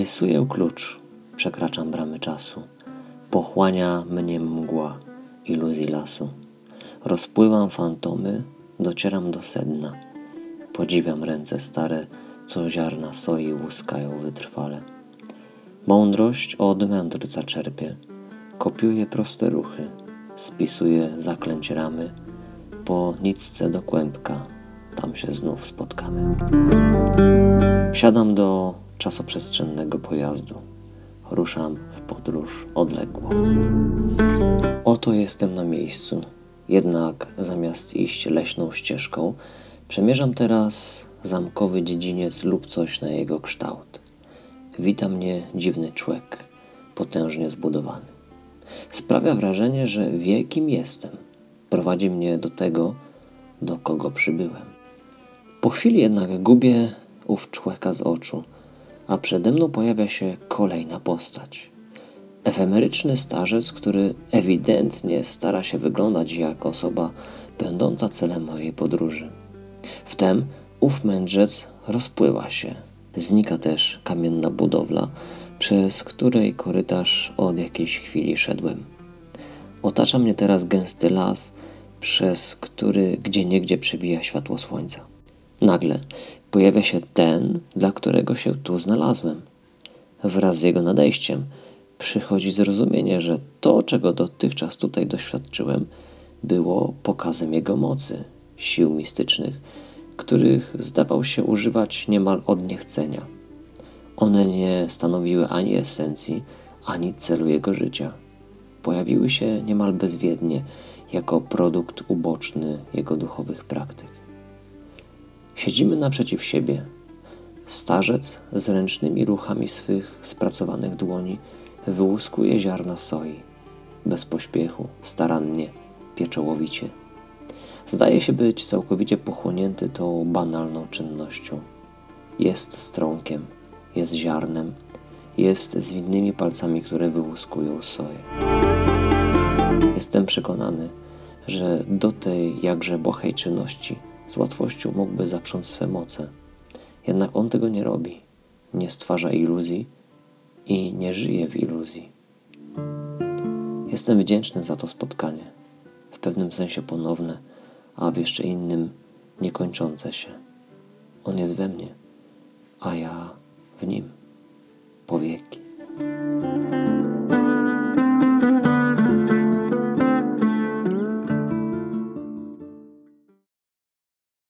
Rysuję klucz, przekraczam bramy czasu. Pochłania mnie mgła iluzji lasu. Rozpływam fantomy, docieram do sedna. Podziwiam ręce stare, co ziarna soi łuskają wytrwale. Mądrość od mędrca czerpie, kopiuje proste ruchy, spisuje zaklęć ramy, po nitce do kłębka, tam się znów spotkamy. Wsiadam do czasoprzestrzennego pojazdu. Ruszam w podróż odległą. Oto jestem na miejscu. Jednak zamiast iść leśną ścieżką, przemierzam teraz zamkowy dziedziniec lub coś na jego kształt. Wita mnie dziwny człek, potężnie zbudowany. Sprawia wrażenie, że wie, kim jestem. Prowadzi mnie do tego, do kogo przybyłem. Po chwili jednak gubię ów człeka z oczu, a przede mną pojawia się kolejna postać. Efemeryczny starzec, który ewidentnie stara się wyglądać jak osoba będąca celem mojej podróży. Wtem ów mędrzec rozpływa się. Znika też kamienna budowla, przez której korytarz od jakiejś chwili szedłem. Otacza mnie teraz gęsty las, przez który gdzieniegdzie przebija światło słońca. Nagle pojawia się ten, dla którego się tu znalazłem. Wraz z jego nadejściem przychodzi zrozumienie, że to, czego dotychczas tutaj doświadczyłem, było pokazem jego mocy, sił mistycznych, których zdawał się używać niemal od niechcenia. One nie stanowiły ani esencji, ani celu jego życia. Pojawiły się niemal bezwiednie, jako produkt uboczny jego duchowych praktyk. Siedzimy naprzeciw siebie. Starzec z ręcznymi ruchami swych spracowanych dłoni wyłuskuje ziarna soi. Bez pośpiechu, starannie, pieczołowicie. Zdaje się być całkowicie pochłonięty tą banalną czynnością. Jest strąkiem, jest ziarnem, jest zwinnymi palcami, które wyłuskują soję. Jestem przekonany, że do tej jakże błahej czynności z łatwością mógłby zaprząc swe moce. Jednak on tego nie robi, nie stwarza iluzji i nie żyje w iluzji. Jestem wdzięczny za to spotkanie, w pewnym sensie ponowne, a w jeszcze innym niekończące się. On jest we mnie, a ja w nim.